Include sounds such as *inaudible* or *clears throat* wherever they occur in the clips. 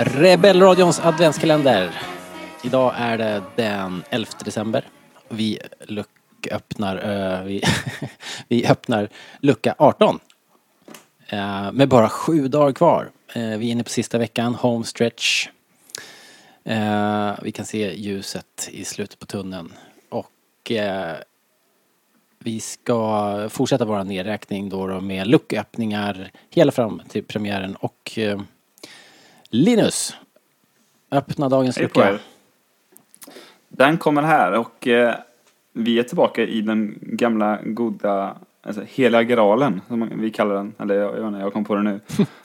Rebellradions adventskalender. Idag är det den 11 december. Vi lucköppnar, uh, vi, *laughs* vi öppnar lucka 18. Uh, eh, med bara sju dagar kvar. Uh, vi är inne på sista veckan, home stretch. Uh, vi kan se ljuset i slutet på tunneln. Och vi ska fortsätta vår nedräkning då, då med lucköppningar hela fram till premiären och Linus, öppna dagens lucka. Den kommer här och eh, vi är tillbaka i den gamla goda alltså, heliga graalen, som vi kallar den. Eller jag, jag inte, jag kom på det nu.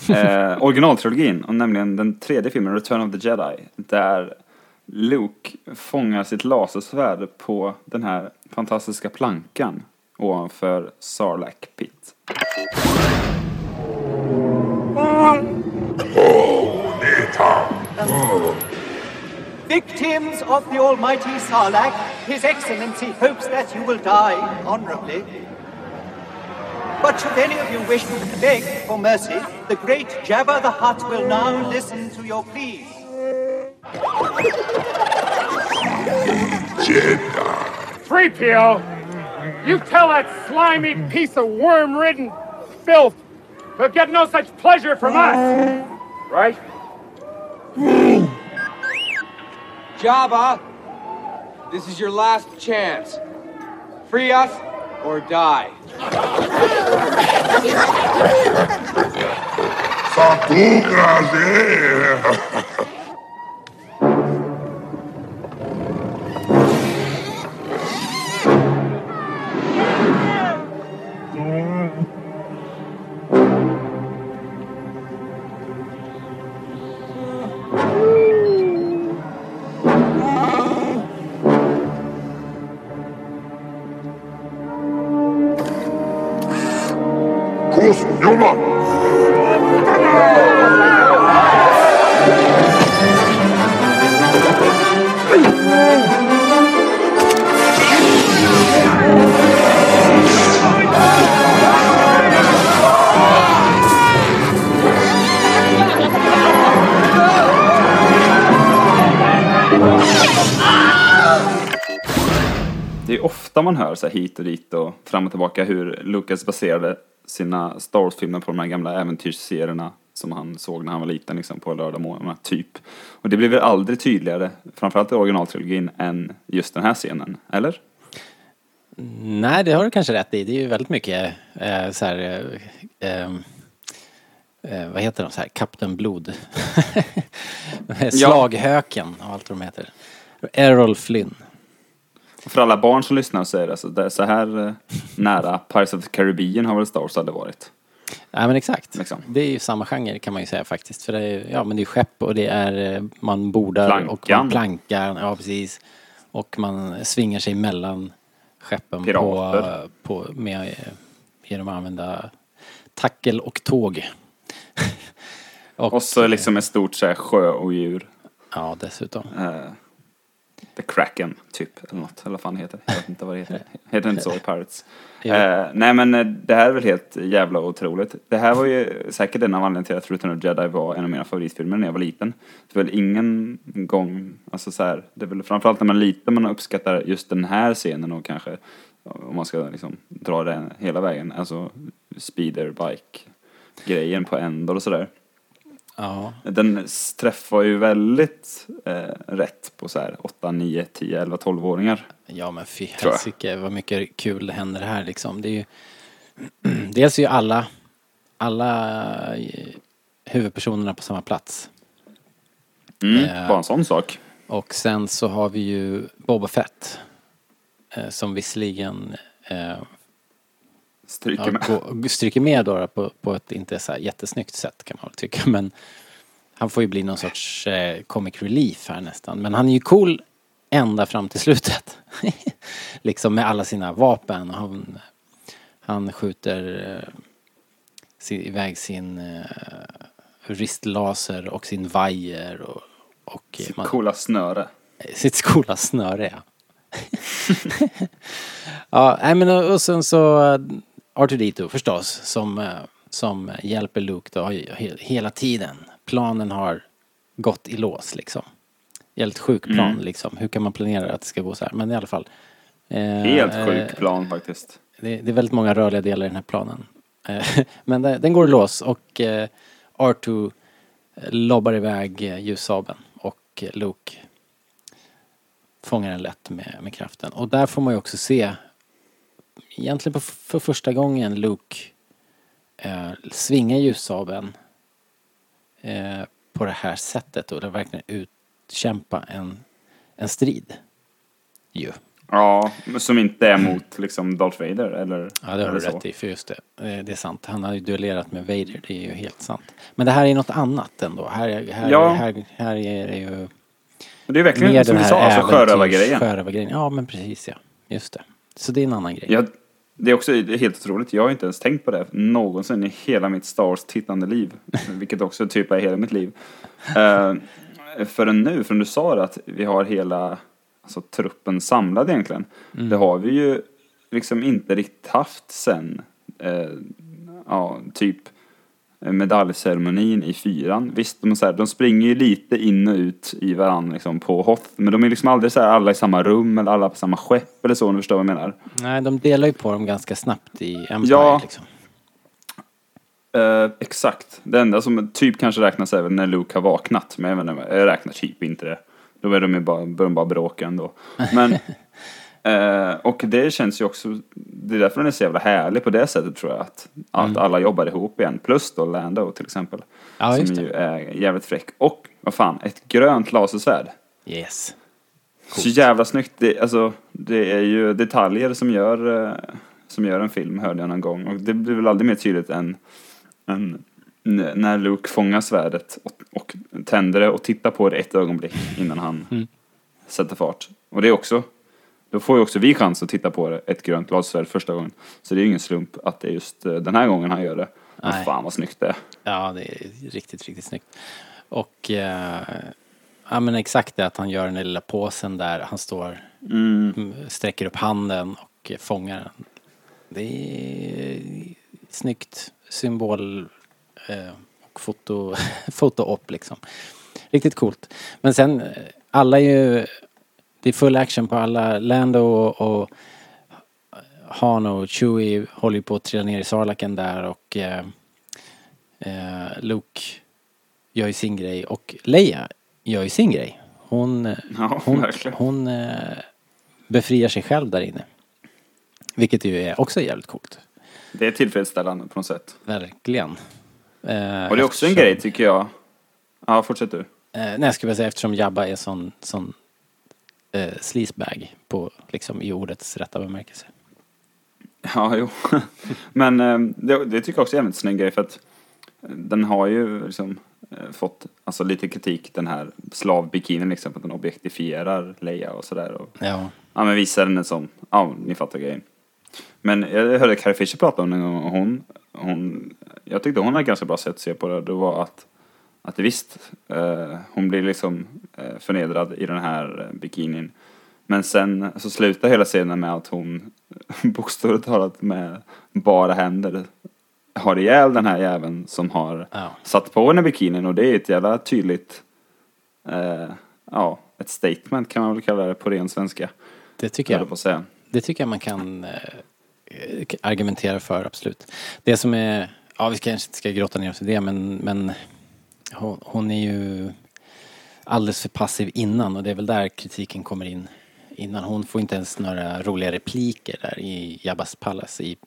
*laughs* eh, originaltrilogin, och nämligen den tredje filmen, Return of the Jedi, där Luke fångar sitt lasersvärd på den här fantastiska plankan ovanför Sarlacc Pit. Victims of the Almighty Sarlacc, His Excellency hopes that you will die honorably. But should any of you wish to beg for mercy, the great Jabba the Hutt will now listen to your pleas. 3PO, you tell that slimy piece of worm-ridden filth he'll get no such pleasure from us, right? Jabba, this is your last chance. Free us or die. Kurs *laughs* ofta man hör så hit och dit och fram och tillbaka hur Lucas baserade sina Star Wars-filmer på de här gamla äventyrsserierna som han såg när han var liten liksom på lördagmorgnarna, typ. Och det blir väl aldrig tydligare, framförallt i originaltrilogin, än just den här scenen, eller? Nej, det har du kanske rätt i. Det är ju väldigt mycket eh, så här... Eh, eh, eh, vad heter de? Så här, Kapten Blod. *laughs* Slaghöken och allt vad de heter. Errol Flynn. Och för alla barn som lyssnar så är det så, det är så här eh, nära Pirates of the Caribbean har väl Star Wars aldrig varit. Ja men exakt. Liksom. Det är ju samma genre kan man ju säga faktiskt. För det är, ja men det är skepp och det är eh, man bordar och Plankan. man plankar. Ja precis. Och man svingar sig mellan skeppen på, Pirater. på, med, eh, genom att använda tackel och tåg. *laughs* och, Och så liksom ett stort så här sjöodjur. Ja dessutom. Eh, The Kraken, typ, eller något, eller vad fan heter. Jag vet inte vad det heter. *laughs* Heter det inte så i Pirates? Jo. Eh, nej men eh, det här är väl helt jävla otroligt. Det här var ju säkert en av anledningarna till att Return of Jedi var en av mina favoritfilmer när jag var liten. Det är väl ingen gång, alltså så här, det är väl framförallt när man är liten man uppskattar just den här scenen och kanske, om man ska liksom dra den hela vägen, alltså speederbike grejen på Endor och sådär. Ja. Den träffar ju väldigt eh, rätt på så här 8, 9, 10, 11, 12-åringar. Ja men fy helsike vad mycket kul det händer här liksom. Det är ju *clears throat* Dels är ju alla alla eh, huvudpersonerna på samma plats. Mm, Eh. Bara en sån sak. Och sen så har vi ju Boba Fett. Eh, som visserligen eh, Stryker ja, med. gå- stryker med då på, på ett inte så jättesnyggt sätt kan man väl tycka. *laughs* Men han får ju bli någon sorts eh, comic relief här nästan. Men han är ju cool ända fram till slutet. *laughs* liksom med alla sina vapen. Och han, han skjuter eh, sin, iväg sin eh, ristlaser och sin vajer och, och eh, man- Coola snöre. sitt skolasnöre ja. *laughs* ja, nej men och, och sen så R2D2 förstås som, eh, som hjälper Luke då he- hela tiden. Planen har gått i lås liksom. Jävligt sjuk plan Mm. liksom. Hur kan man planera att det ska gå så här? Men i alla fall. Eh, Helt eh, sjuk plan faktiskt. det, det är väldigt många rörliga delar i den här planen. Eh, *laughs* Men den, den går i lås och eh, R2 lobbar iväg ljussabeln och Luke fångar den lätt med, med kraften. Och där får man ju också se, egentligen för första gången Luke eh, svingar ljussabeln eh, på det här sättet och det verkligen utkämpa en, en strid. Ju. Ja, som inte är mot liksom Darth Vader eller? Ja, det har du så. rätt i, för just det. eh, Det är sant. Han har ju duellerat med Vader, det är ju helt sant. Men det här är något annat ändå. Här, är- här, Ja. här, här är det ju Men Det är verkligen som du sa, alltså sjörövargrejen. Ja, men precis ja. Just det. Så det är en annan grej. Jag, det är också det är helt otroligt. Jag har inte ens tänkt på det någonsin i hela mitt Star Wars-tittande liv. *laughs* vilket också typ är hela mitt liv. Uh, förrän nu, förrän du sa det, att vi har hela alltså, truppen samlad egentligen. Mm. Det har vi ju liksom inte riktigt haft sen, eh, ja, typ eh, medaljceremonin i fyran. Visst, de, så här, de springer ju lite in och ut i varandra liksom, på Hoth, men de är liksom aldrig så här alla i samma rum eller alla på samma skepp eller så, om du förstår vad jag menar. Nej, de delar ju på dem ganska snabbt i Empire Ja. liksom. Eh, exakt. Det enda som typ kanske räknas är väl när Luke har vaknat. Men jag, inte, jag räknar typ inte det. Då är de ju bara, börjar de bara bråka ändå. Men, *laughs* eh, och det känns ju också, det är därför den är så jävla härlig på det sättet tror jag. Att, att alla jobbar ihop igen. Plus då Lando till exempel. Ja, som ju är jävligt fräck. Och vad fan, ett grönt lasersvärd. Yes. Så jävla snyggt. Det, alltså, det är ju detaljer som gör, eh, som gör en film, hörde jag någon gång. Och det blir väl aldrig mer tydligt än, än när Luke fångar svärdet och, och tänder det och tittar på det ett ögonblick innan han sätter fart. Och det är också, då får ju också vi chans att titta på det, ett grönt lasersvärd första gången. Så det är ju ingen slump att det är just eh, den här gången han gör det. Men Nej. fan vad snyggt det är. Ja, det är riktigt, riktigt snyggt. Och eh, ja, men exakt det att han gör den där lilla påsen där han står, mm, sträcker upp handen och eh, fångar den. Det är snyggt symbol eh, och foto, *laughs* foto-op liksom. Riktigt coolt. Men sen, eh, alla är ju, det är full action på alla. Lando och, och Han och Chewie håller ju på att trilla ner i Sarlaken där och eh, eh, Luke gör ju sin grej och Leia gör ju sin grej. Hon, eh, *laughs* Ja, hon, hon eh, befriar sig själv där inne. Vilket ju är också jävligt coolt. Det är tillfredsställande på något sätt. Verkligen. Eh, Och det är också en eftersom- grej tycker jag. Ja, fortsätt du. Nej, jag skulle bara säga eftersom Jabba är sån, sån eh, sleazebag på, liksom, i ordets rätta bemärkelse. Ja, jo. *laughs* Men eh, det, det tycker jag också är en jävligt snygg grej för att eh, den har ju liksom eh, fått alltså, lite kritik den här slavbikinin liksom, att den objektifierar Leia och sådär. Och, Ja. ja, men visar den som, ja, ni fattar grejen. Men jag hörde Carrie Fisher prata om det en gång och hon, hon, jag tyckte hon hade ett ganska bra sätt att se på det. Det var att, att visst, eh, hon blir liksom eh, förnedrad i den här eh, bikinin. Men sen så slutar hela scenen med att hon *laughs* bokstavligt talat med bara händer har ihjäl den här jäveln som har Ja. satt på henne bikinin och det är ett jävla tydligt, eh, ja, ett statement kan man väl kalla det på ren svenska. Det tycker jag. jag. Det tycker jag man kan argumentera för, absolut. Det som är, ja vi kanske inte ska grotta ner oss i det, men, men hon, hon är ju alldeles för passiv innan och det är väl där kritiken kommer in. Innan hon får inte ens några roliga repliker där i Jabbas palace i,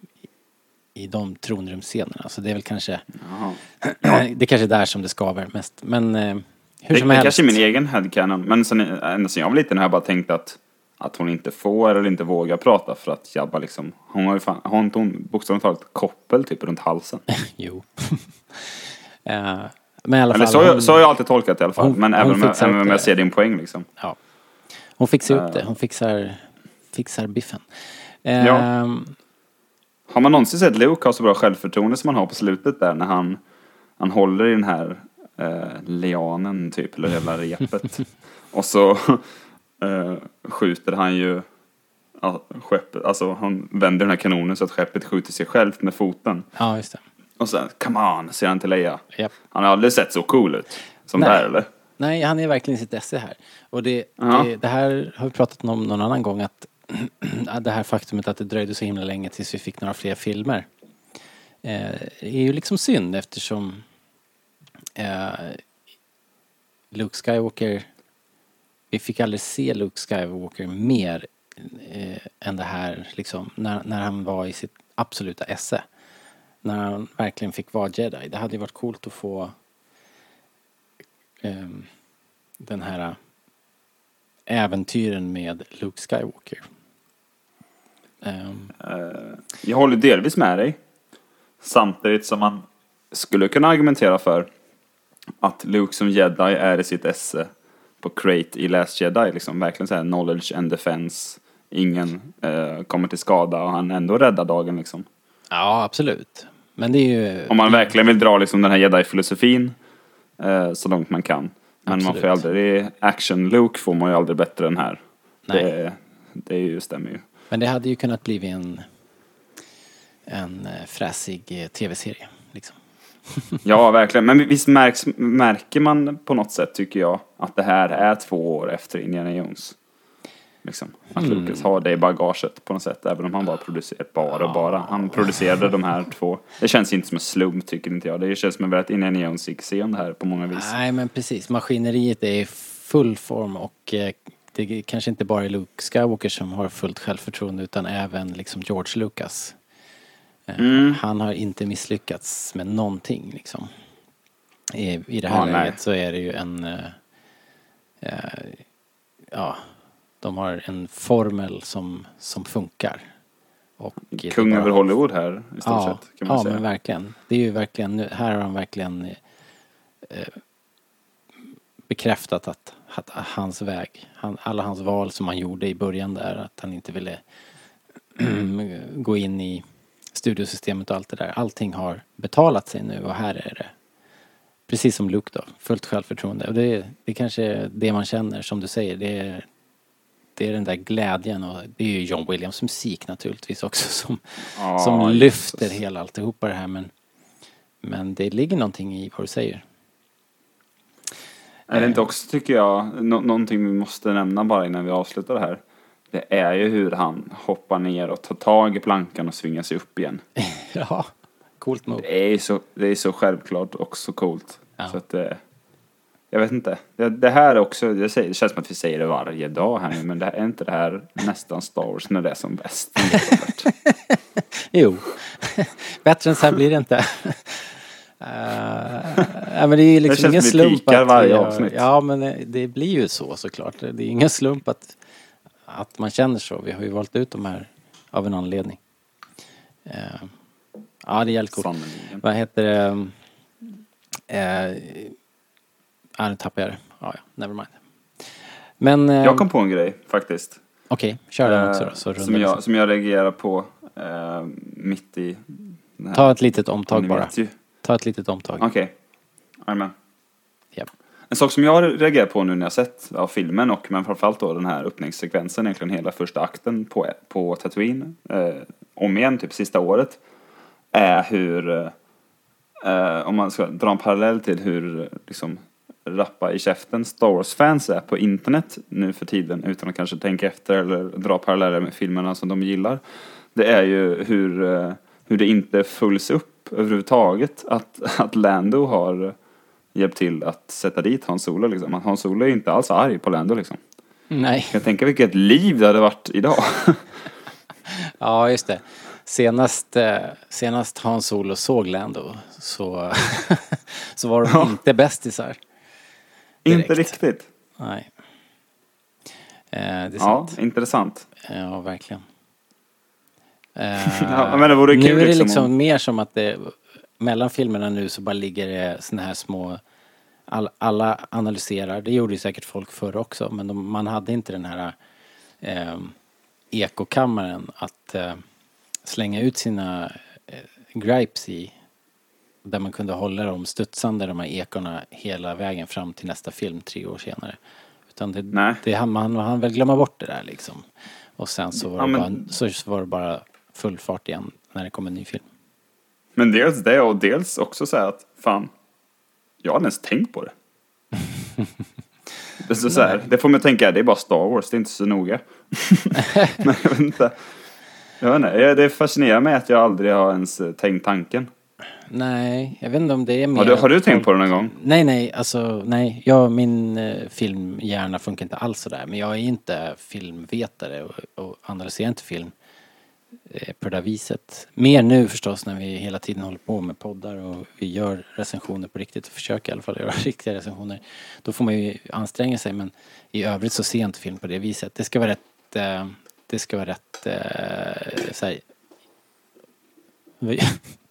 i de tronrumsscenerna. Så det är väl kanske, Jaha. *clears throat* det är kanske är där som det skaver mest. Men eh, hur Det, som det helst. kanske är min egen headcanon, men sen, ända sedan jag var liten har jag bara tänkt att, att hon inte får eller inte vågar prata för att Jabba liksom, hon har ju fan, har inte hon bokstavligt talat koppel typ runt halsen? *laughs* Jo. *laughs* Eh, men i alla fall. Så, hon- så har jag alltid tolkat det i alla fall, hon- men även fixar även om jag ser din poäng liksom. Ja. Hon fixar upp Eh. det. Hon fixar, fixar biffen. Ja. Ehm, Har man någonsin sett Luke ha så bra självförtroende som han har på slutet där när han, han håller i den här eh, lianen typ, eller hela repet. *laughs* och så eh, skjuter han ju skeppet, alltså han vänder den här kanonen så att skeppet skjuter sig självt med foten. Ja, just det. Och sen, come on, säger han till Leia. Japp. Han har aldrig sett så cool ut. Som Nej. där eller? Nej, han är verkligen sitt esse här. Och det, Ja. det, det här har vi pratat om någon annan gång att *clears throat* att det här faktumet att det dröjde så himla länge tills vi fick några fler filmer eh, är ju liksom synd eftersom eh, Luke Skywalker vi fick aldrig se Luke Skywalker mer eh, än det här liksom när, när han var i sitt absoluta esse. När han verkligen fick vara jedi. Det hade ju varit coolt att få ehm, den här äventyren med Luke Skywalker. Eh, Jag håller delvis med dig. Samtidigt som man skulle kunna argumentera för att Luke som jedi är i sitt esse på Crate i Last Jedi. Liksom verkligen så här knowledge and defense. Ingen eh, kommer till skada och han ändå räddar dagen liksom. ja, absolut. Men det är ju... Om man verkligen vill dra liksom den här jedi-filosofin eh, så långt man kan. Men man får ju Absolut. aldrig, action-Luke får man ju aldrig bättre än här. Nej. Det, det är ju, stämmer ju. Men det hade ju kunnat bli en, en eh, fräsig eh, tv-serie. Liksom. *laughs* Ja, verkligen. Men visst märks, märker man på något sätt, tycker jag, att det här är två år efter Indiana Jones. Liksom. Att Mm. Lucas har det i bagaget på något sätt, även om han bara producerat, bara och bara. Han producerade de här två. Det känns inte som en slump, tycker inte jag. Det känns som att Indiana Jones gick se om det här på många vis. Nej, men precis. Maskineriet är i full form och eh, det är kanske inte bara är Luke Skywalker som har fullt självförtroende utan även liksom George Lucas. Eh, Mm. Han har inte misslyckats med någonting liksom. I, i det här nej. läget så är det ju en... eh, eh, ja, de har en formel som, som funkar. Och Kung över Hollywood här, i stort ja, sett, kan man ja säga. men verkligen. Det är ju verkligen, här har han verkligen eh, bekräftat att, att hans väg, han, alla hans val som han gjorde i början där, att han inte ville *clears throat* gå in i studiosystemet och allt det där. Allting har betalat sig nu och här är det precis som Luke då, fullt självförtroende. Och det, det kanske är det man känner, som du säger, det är, det är den där glädjen och det är ju John Williams musik naturligtvis också som, Ja, som Jesus. lyfter hela alltihopa det här men, men det ligger någonting i vad du säger. Är det inte också, tycker jag, nå- någonting vi måste nämna bara innan vi avslutar det här. Det är ju hur han hoppar ner och tar tag i plankan och svingar sig upp igen. *laughs* Ja, coolt move. Det är så, det är så självklart och så coolt. Ja. Så att det, jag vet inte. Det, det här är också, jag säger, det känns som att vi säger det varje dag här nu, men det är inte det här nästan Star Wars när det är som bäst? *laughs* Jo, *laughs* bättre än så här blir det inte. *laughs* Uh, ja, men det är liksom känns ingen som vi slump pikar att varje vi har- avsnitt. Ja, men det, det blir ju så såklart. Det är ingen slump att, att man känner så. Vi har ju valt ut de här av en anledning. Eh, ja, det är jävligt coolt. Vad heter det? Eh, ja, nu tappade jag det. Ja, ja, never mind. Men eh, Jag kom på en grej faktiskt. okej, kör den också Eh, då. Så rundar som, jag, som jag reagerar på eh, mitt i. Ta ett litet omtag bara. Ta ett litet omtag. Okej. Jajamän. Japp. En sak som jag reagerar på nu när jag sett av filmen och men framförallt då den här öppningssekvensen, egentligen hela första akten på, på Tatooine, eh, om igen typ sista året, är hur, eh, eh, om man ska dra en parallell till hur eh, liksom rappa i käften Star Wars-fans är på internet nu för tiden utan att kanske tänka efter eller dra paralleller med filmerna som de gillar. Det är ju hur, eh, hur det inte följs upp överhuvudtaget att, att Lando har hjälpt till att sätta dit Hans Solo liksom. Att Hans Solo är inte alls arg på Lando liksom. Nej. Jag tänka vilket liv det hade varit idag. *laughs* Ja, just det. Senast, eh, senast Hans Solo såg Lando så, *laughs* så var de Ja. inte bästisar. Inte riktigt. Nej. Eh, det är Ja, sant. intressant. Ja, verkligen. Eh, *laughs* Ja, men det vore nu kul är det liksom liksom om- mer som att det, mellan filmerna nu så bara ligger det såna här små, all, alla analyserar, det gjorde ju säkert folk förr också, men de, man hade inte den här eh, ekokammaren att eh, slänga ut sina eh, gripes i där man kunde hålla dem studsande, de här ekorna, hela vägen fram till nästa film tre år senare. Utan det, Nej. det, han, man han väl glömma bort det där liksom. Och sen så var, Ja, men- bara, så var det bara full fart igen när det kom en ny film. Men dels det och dels också säga att fan, jag hade ens tänkt på det. *laughs* det, så så här, det får mig tänka, det är bara Star Wars, det är inte så noga. *laughs* *laughs* Men jag vet inte. Jag vet inte, det fascinerar mig att jag aldrig har ens eh, tänkt tanken. Nej, jag vet inte om det är mer... Har du, har du tänkt på det någon gång? Nej, nej, alltså nej. Jag, min eh, filmhjärna funkar inte alls sådär. Men jag är inte filmvetare och, och analyserar inte film eh, på det där viset. Mer nu förstås när vi hela tiden håller på med poddar och vi gör recensioner på riktigt och försöker i alla fall *laughs* göra riktiga recensioner. Då får man ju anstränga sig men i övrigt så ser jag inte film på det viset. Det ska vara rätt, eh, det ska vara rätt, eh, *laughs*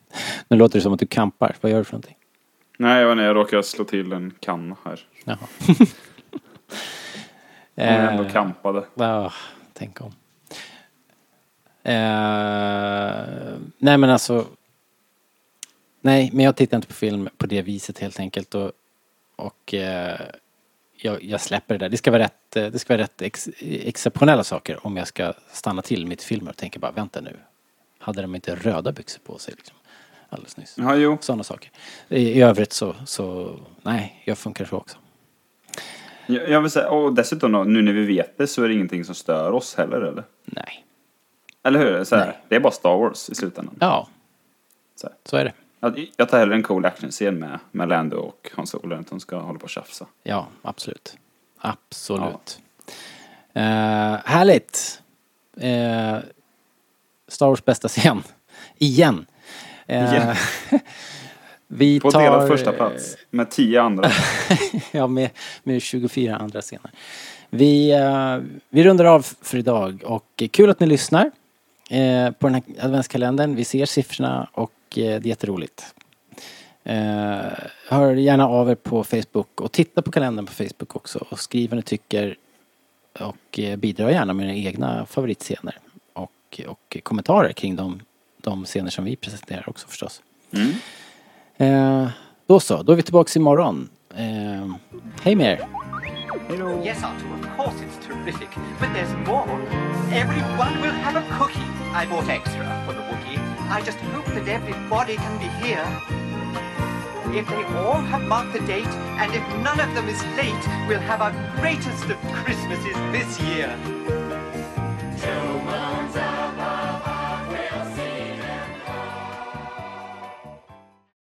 nu låter det som att du kampar. Vad gör du för någonting? Nej, jag vet inte, jag råkar slå till en kanna här. Jaha. *laughs* Jag är ändå Eh, kampade. Ja, tänk om. Eh, nej men alltså. Nej, men jag tittar inte på film på det viset helt enkelt. Och, och eh, jag, jag släpper det där. Det ska vara rätt, eh, det ska vara rätt ex, exceptionella saker om jag ska stanna till mitt filmer och tänka bara vänta nu. Hade de inte röda byxor på sig liksom, alldeles nyss? Ja, jo. Sådana saker. I, I övrigt så, så, nej, jag funkar så också. Jag, jag vill säga, och dessutom då, nu när vi vet det så är det ingenting som stör oss heller eller? Nej. Eller hur? Så här, det är bara Star Wars i slutändan. Ja, Så så är det. Jag, jag tar hellre en cool actionscen med, med Lando och Hans Solo än att de ska hålla på och tjafsa. Ja, absolut. Absolut. Eh, härligt. Eh, Star Wars bästa scen. *laughs* Igen. Igen. *laughs* vi På tar... delad första plats med tio andra. *laughs* ja, med, med 24 andra scener. Vi, eh, vi rundar av för idag och kul att ni lyssnar eh, på den här adventskalendern. Vi ser siffrorna och eh, det är jätteroligt. Hör gärna av er på Facebook och titta på kalendern på Facebook också och skriv vad ni tycker och bidra gärna med era egna favoritscener och, och kommentarer kring de, de scener som vi presenterar också förstås. Mm. Eh, då så, då är vi tillbaks imorgon. Eh, hej med er! Yes, Arthur, of course it's terrific. But there's more. Everyone will have a cookie. I bought extra for the Wookiee. I just hope that everybody can be here. If they all have marked the date, and if none of them is late, we'll have our greatest of Christmases this year.